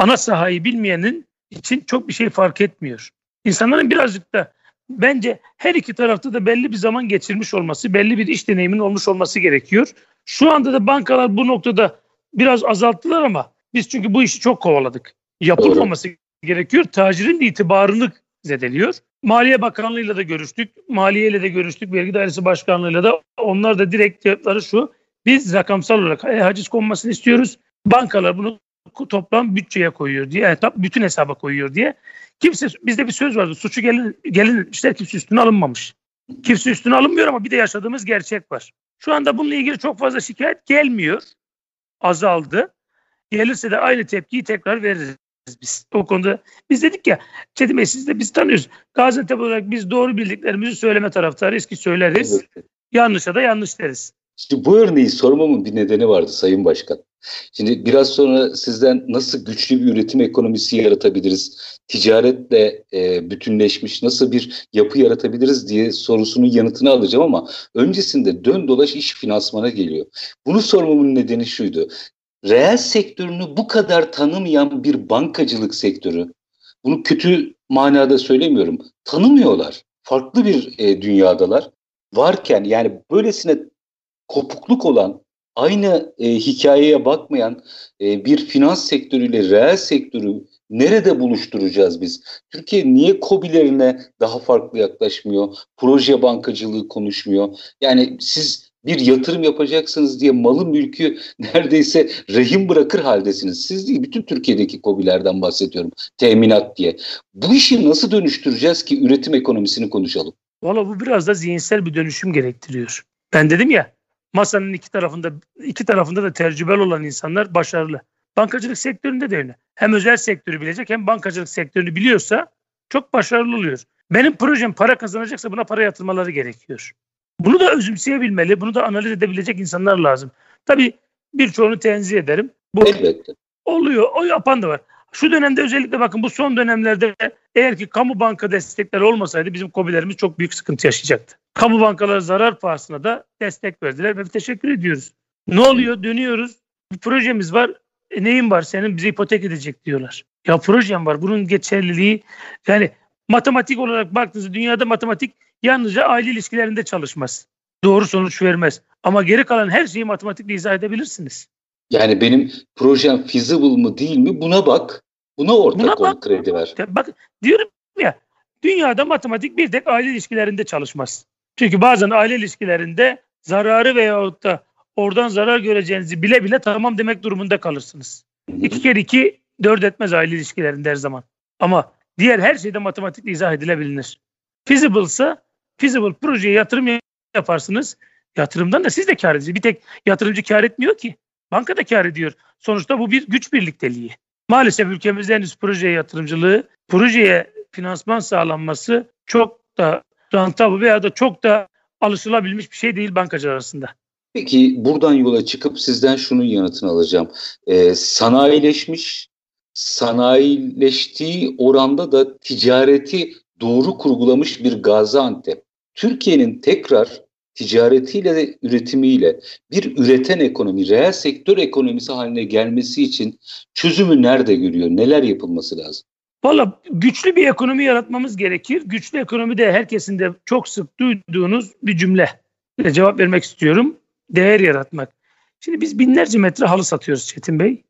ana sahayı bilmeyenin için çok bir şey fark etmiyor. İnsanların birazcık da bence her iki tarafta da belli bir zaman geçirmiş olması, belli bir iş deneyiminin olmuş olması gerekiyor. Şu anda da bankalar bu noktada biraz azalttılar ama biz çünkü bu işi çok kovaladık. Yapılmaması gerekiyor. Tacirin itibarını zedeliyor. Maliye Bakanlığı'yla da görüştük. Maliye ile de görüştük. Vergi Dairesi Başkanlığı'yla da. Onlar da direkt cevapları şu. Biz rakamsal olarak e, haciz konmasını istiyoruz. Bankalar bunu toplam bütçeye koyuyor diye, etap bütün hesaba koyuyor diye. Kimse bizde bir söz vardı. Suçu gelin gelin etmişler kimse üstüne alınmamış. Kimse üstüne alınmıyor ama bir de yaşadığımız gerçek var. Şu anda bununla ilgili çok fazla şikayet gelmiyor. Azaldı. Gelirse de aynı tepkiyi tekrar veririz biz. O konuda biz dedik ya Çetin Bey siz de biz tanıyoruz. Gaziantep olarak biz doğru bildiklerimizi söyleme taraftarıyız ki söyleriz.
Evet.
Yanlışa da yanlış deriz.
Şimdi bu örneği sormamın bir nedeni vardı Sayın Başkan. Şimdi biraz sonra sizden nasıl güçlü bir üretim ekonomisi yaratabiliriz, ticaretle e, bütünleşmiş nasıl bir yapı yaratabiliriz diye sorusunun yanıtını alacağım ama öncesinde dön dolaş iş finansmana geliyor. Bunu sormamın nedeni şuydu. Reel sektörünü bu kadar tanımayan bir bankacılık sektörü, bunu kötü manada söylemiyorum, tanımıyorlar. Farklı bir e, dünyadalar. Varken yani böylesine kopukluk olan, aynı e, hikayeye bakmayan e, bir finans sektörüyle reel sektörü nerede buluşturacağız biz? Türkiye niye KOBİ'lerine daha farklı yaklaşmıyor? Proje bankacılığı konuşmuyor. Yani siz bir yatırım yapacaksınız diye malı mülkü neredeyse rehin bırakır haldesiniz. Siz değil bütün Türkiye'deki KOBİ'lerden bahsediyorum. Teminat diye. Bu işi nasıl dönüştüreceğiz ki üretim ekonomisini konuşalım?
Valla bu biraz da zihinsel bir dönüşüm gerektiriyor. Ben dedim ya masanın iki tarafında iki tarafında da tecrübeli olan insanlar başarılı. Bankacılık sektöründe de öyle. Hem özel sektörü bilecek hem bankacılık sektörünü biliyorsa çok başarılı oluyor. Benim projem para kazanacaksa buna para yatırmaları gerekiyor. Bunu da özümseyebilmeli, bunu da analiz edebilecek insanlar lazım. Tabii birçoğunu tenzih ederim. Bu
Elbette.
oluyor, o yapan da var. Şu dönemde özellikle bakın bu son dönemlerde eğer ki kamu banka destekleri olmasaydı bizim kobilerimiz çok büyük sıkıntı yaşayacaktı. Kamu bankaları zarar pahasına da destek verdiler ve teşekkür ediyoruz. Ne oluyor? Dönüyoruz. Bir projemiz var. E, neyin var senin? Bizi ipotek edecek diyorlar. Ya projem var. Bunun geçerliliği yani Matematik olarak baktığınızda dünyada matematik yalnızca aile ilişkilerinde çalışmaz. Doğru sonuç vermez. Ama geri kalan her şeyi matematikle izah edebilirsiniz.
Yani benim projem feasible mı değil mi buna bak. Buna ortak Buna bak, kredi ver.
Bak diyorum ya dünyada matematik bir tek aile ilişkilerinde çalışmaz. Çünkü bazen aile ilişkilerinde zararı veyahut da oradan zarar göreceğinizi bile bile tamam demek durumunda kalırsınız. İki kere iki dört etmez aile ilişkilerinde her zaman. Ama diğer her şeyde matematikle izah edilebilir. Feasible ise feasible projeye yatırım yaparsınız. Yatırımdan da siz de kar ediyorsunuz. Bir tek yatırımcı kar etmiyor ki. Banka da kar ediyor. Sonuçta bu bir güç birlikteliği. Maalesef ülkemizde henüz projeye yatırımcılığı, projeye finansman sağlanması çok da rantabı veya da çok da alışılabilmiş bir şey değil bankacılar arasında.
Peki buradan yola çıkıp sizden şunun yanıtını alacağım. Ee, sanayileşmiş, sanayileştiği oranda da ticareti doğru kurgulamış bir Gaziantep. Türkiye'nin tekrar ticaretiyle ve üretimiyle bir üreten ekonomi, reel sektör ekonomisi haline gelmesi için çözümü nerede görüyor? Neler yapılması lazım?
Valla güçlü bir ekonomi yaratmamız gerekir. Güçlü ekonomi de herkesin de çok sık duyduğunuz bir cümle. Cevap vermek istiyorum. Değer yaratmak. Şimdi biz binlerce metre halı satıyoruz Çetin Bey.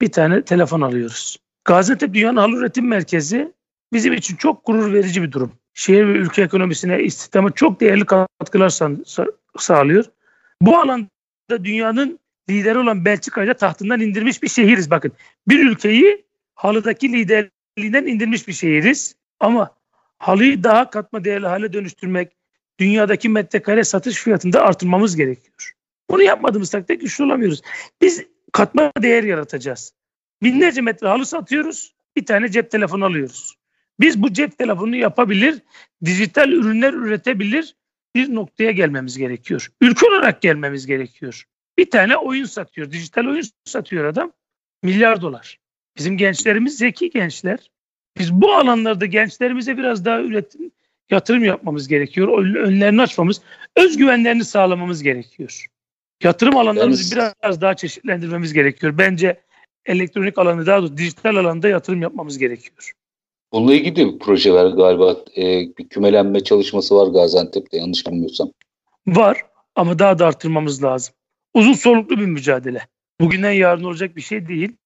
Bir tane telefon alıyoruz. Gaziantep Dünyanın Halı Üretim Merkezi bizim için çok gurur verici bir durum. Şehir ve ülke ekonomisine, istihdama çok değerli katkılar sağlıyor. Bu alanda dünyanın lideri olan Belçika'yı tahtından indirmiş bir şehiriz. Bakın bir ülkeyi halıdaki liderliğinden indirmiş bir şehiriz. Ama halıyı daha katma değerli hale dönüştürmek, dünyadaki metrekare satış fiyatında artırmamız gerekiyor. Bunu yapmadığımız takdirde güçlü olamıyoruz. Biz katma değer yaratacağız. Binlerce metre halı satıyoruz. Bir tane cep telefonu alıyoruz. Biz bu cep telefonunu yapabilir, dijital ürünler üretebilir bir noktaya gelmemiz gerekiyor. Ülke olarak gelmemiz gerekiyor. Bir tane oyun satıyor, dijital oyun satıyor adam. Milyar dolar. Bizim gençlerimiz zeki gençler. Biz bu alanlarda gençlerimize biraz daha üretim, yatırım yapmamız gerekiyor. Önlerini açmamız, özgüvenlerini sağlamamız gerekiyor. Yatırım alanlarımızı yani, biraz daha çeşitlendirmemiz gerekiyor. Bence elektronik alanı daha doğrusu dijital alanda yatırım yapmamız gerekiyor.
Bununla ilgili de projeler galiba e, bir kümelenme çalışması var Gaziantep'te yanlış bilmiyorsam.
Var ama daha da artırmamız lazım. Uzun soluklu bir mücadele. Bugünden yarın olacak bir şey değil.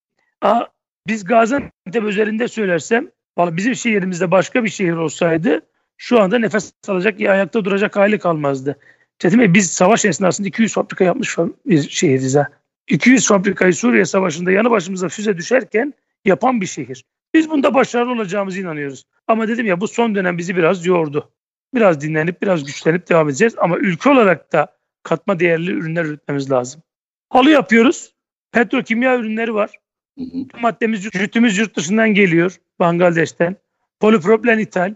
Aa, biz Gaziantep üzerinde söylersem valla bizim şehrimizde başka bir şehir olsaydı şu anda nefes alacak ya ayakta duracak hali kalmazdı. Çetin Bey biz savaş esnasında 200 fabrika yapmış bir şehiriz ha. 200 fabrikayı Suriye Savaşı'nda yanı başımıza füze düşerken yapan bir şehir. Biz bunda başarılı olacağımızı inanıyoruz. Ama dedim ya bu son dönem bizi biraz yordu. Biraz dinlenip biraz güçlenip devam edeceğiz. Ama ülke olarak da katma değerli ürünler üretmemiz lazım. Halı yapıyoruz. Petrokimya ürünleri var. Maddemiz, jütümüz yurt dışından geliyor. Bangladeş'ten. Polipropilen ithal.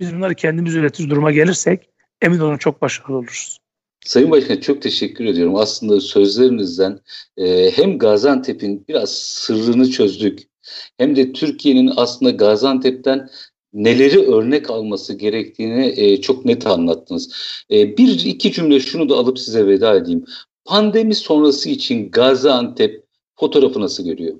Biz bunları kendimiz üretir duruma gelirsek emin olun çok başarılı oluruz.
Sayın Başkan çok teşekkür ediyorum. Aslında sözlerinizden e, hem Gaziantep'in biraz sırrını çözdük hem de Türkiye'nin aslında Gaziantep'ten neleri örnek alması gerektiğini e, çok net anlattınız. E, bir iki cümle şunu da alıp size veda edeyim. Pandemi sonrası için Gaziantep fotoğrafı nasıl görüyor?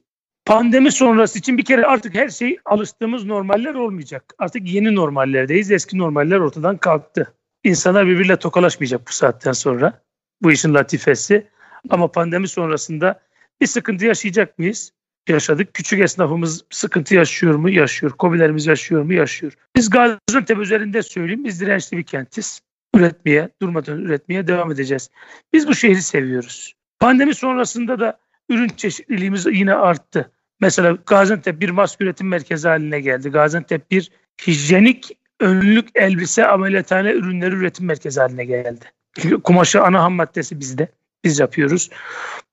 Pandemi sonrası için bir kere artık her şey alıştığımız normaller olmayacak. Artık yeni normallerdeyiz. Eski normaller ortadan kalktı. İnsanlar birbiriyle tokalaşmayacak bu saatten sonra. Bu işin latifesi. Ama pandemi sonrasında bir sıkıntı yaşayacak mıyız? Yaşadık. Küçük esnafımız sıkıntı yaşıyor mu? Yaşıyor. Kobilerimiz yaşıyor mu? Yaşıyor. Biz Gaziantep üzerinde söyleyeyim. Biz dirençli bir kentiz. Üretmeye, durmadan üretmeye devam edeceğiz. Biz bu şehri seviyoruz. Pandemi sonrasında da ürün çeşitliliğimiz yine arttı. Mesela Gaziantep bir mask üretim merkezi haline geldi. Gaziantep bir hijyenik önlük elbise ameliyathane ürünleri üretim merkezi haline geldi. Çünkü kumaşı ana ham maddesi bizde. Biz yapıyoruz.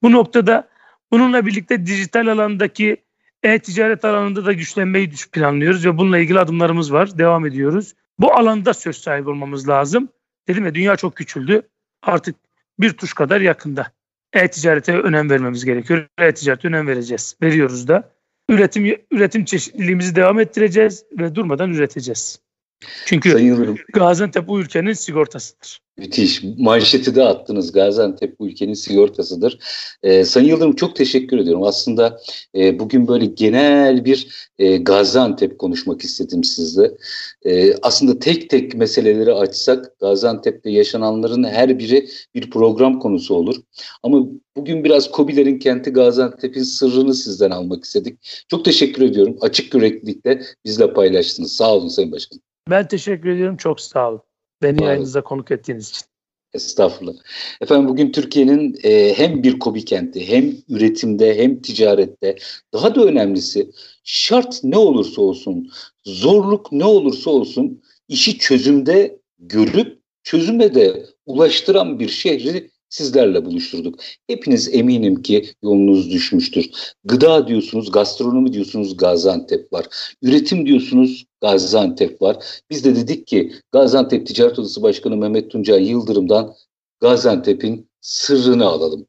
Bu noktada Bununla birlikte dijital alandaki e-ticaret alanında da güçlenmeyi planlıyoruz ve bununla ilgili adımlarımız var. Devam ediyoruz. Bu alanda söz sahibi olmamız lazım. Dedim ya dünya çok küçüldü. Artık bir tuş kadar yakında. E-ticarete önem vermemiz gerekiyor. E-ticarete önem vereceğiz. Veriyoruz da. Üretim üretim çeşitliliğimizi devam ettireceğiz ve durmadan üreteceğiz. Çünkü Gaziantep bu ülkenin sigortasıdır.
Müthiş. Manşeti de attınız. Gaziantep bu ülkenin sigortasıdır. Ee, Sayın Yıldırım çok teşekkür ediyorum. Aslında e, bugün böyle genel bir e, Gaziantep konuşmak istedim sizle. E, aslında tek tek meseleleri açsak Gaziantep'te yaşananların her biri bir program konusu olur. Ama bugün biraz Kobilerin kenti Gaziantep'in sırrını sizden almak istedik. Çok teşekkür ediyorum. Açık yüreklilikle bizle paylaştınız. Sağ olun Sayın Başkanım.
Ben teşekkür ediyorum. Çok sağ olun. Beni yayınınıza konuk ettiğiniz için.
Estağfurullah. Efendim bugün Türkiye'nin e, hem bir kobi kenti hem üretimde hem ticarette daha da önemlisi şart ne olursa olsun zorluk ne olursa olsun işi çözümde görüp çözüme de ulaştıran bir şehri sizlerle buluşturduk. Hepiniz eminim ki yolunuz düşmüştür. Gıda diyorsunuz, gastronomi diyorsunuz Gaziantep var. Üretim diyorsunuz Gaziantep var. Biz de dedik ki Gaziantep Ticaret Odası Başkanı Mehmet Tuncay Yıldırım'dan Gaziantep'in sırrını alalım.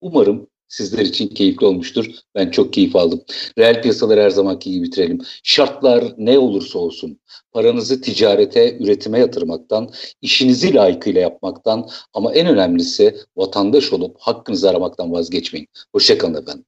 Umarım sizler için keyifli olmuştur. Ben çok keyif aldım. Reel piyasaları her zamanki gibi bitirelim. Şartlar ne olursa olsun paranızı ticarete, üretime yatırmaktan, işinizi layıkıyla yapmaktan ama en önemlisi vatandaş olup hakkınızı aramaktan vazgeçmeyin. Hoşçakalın efendim.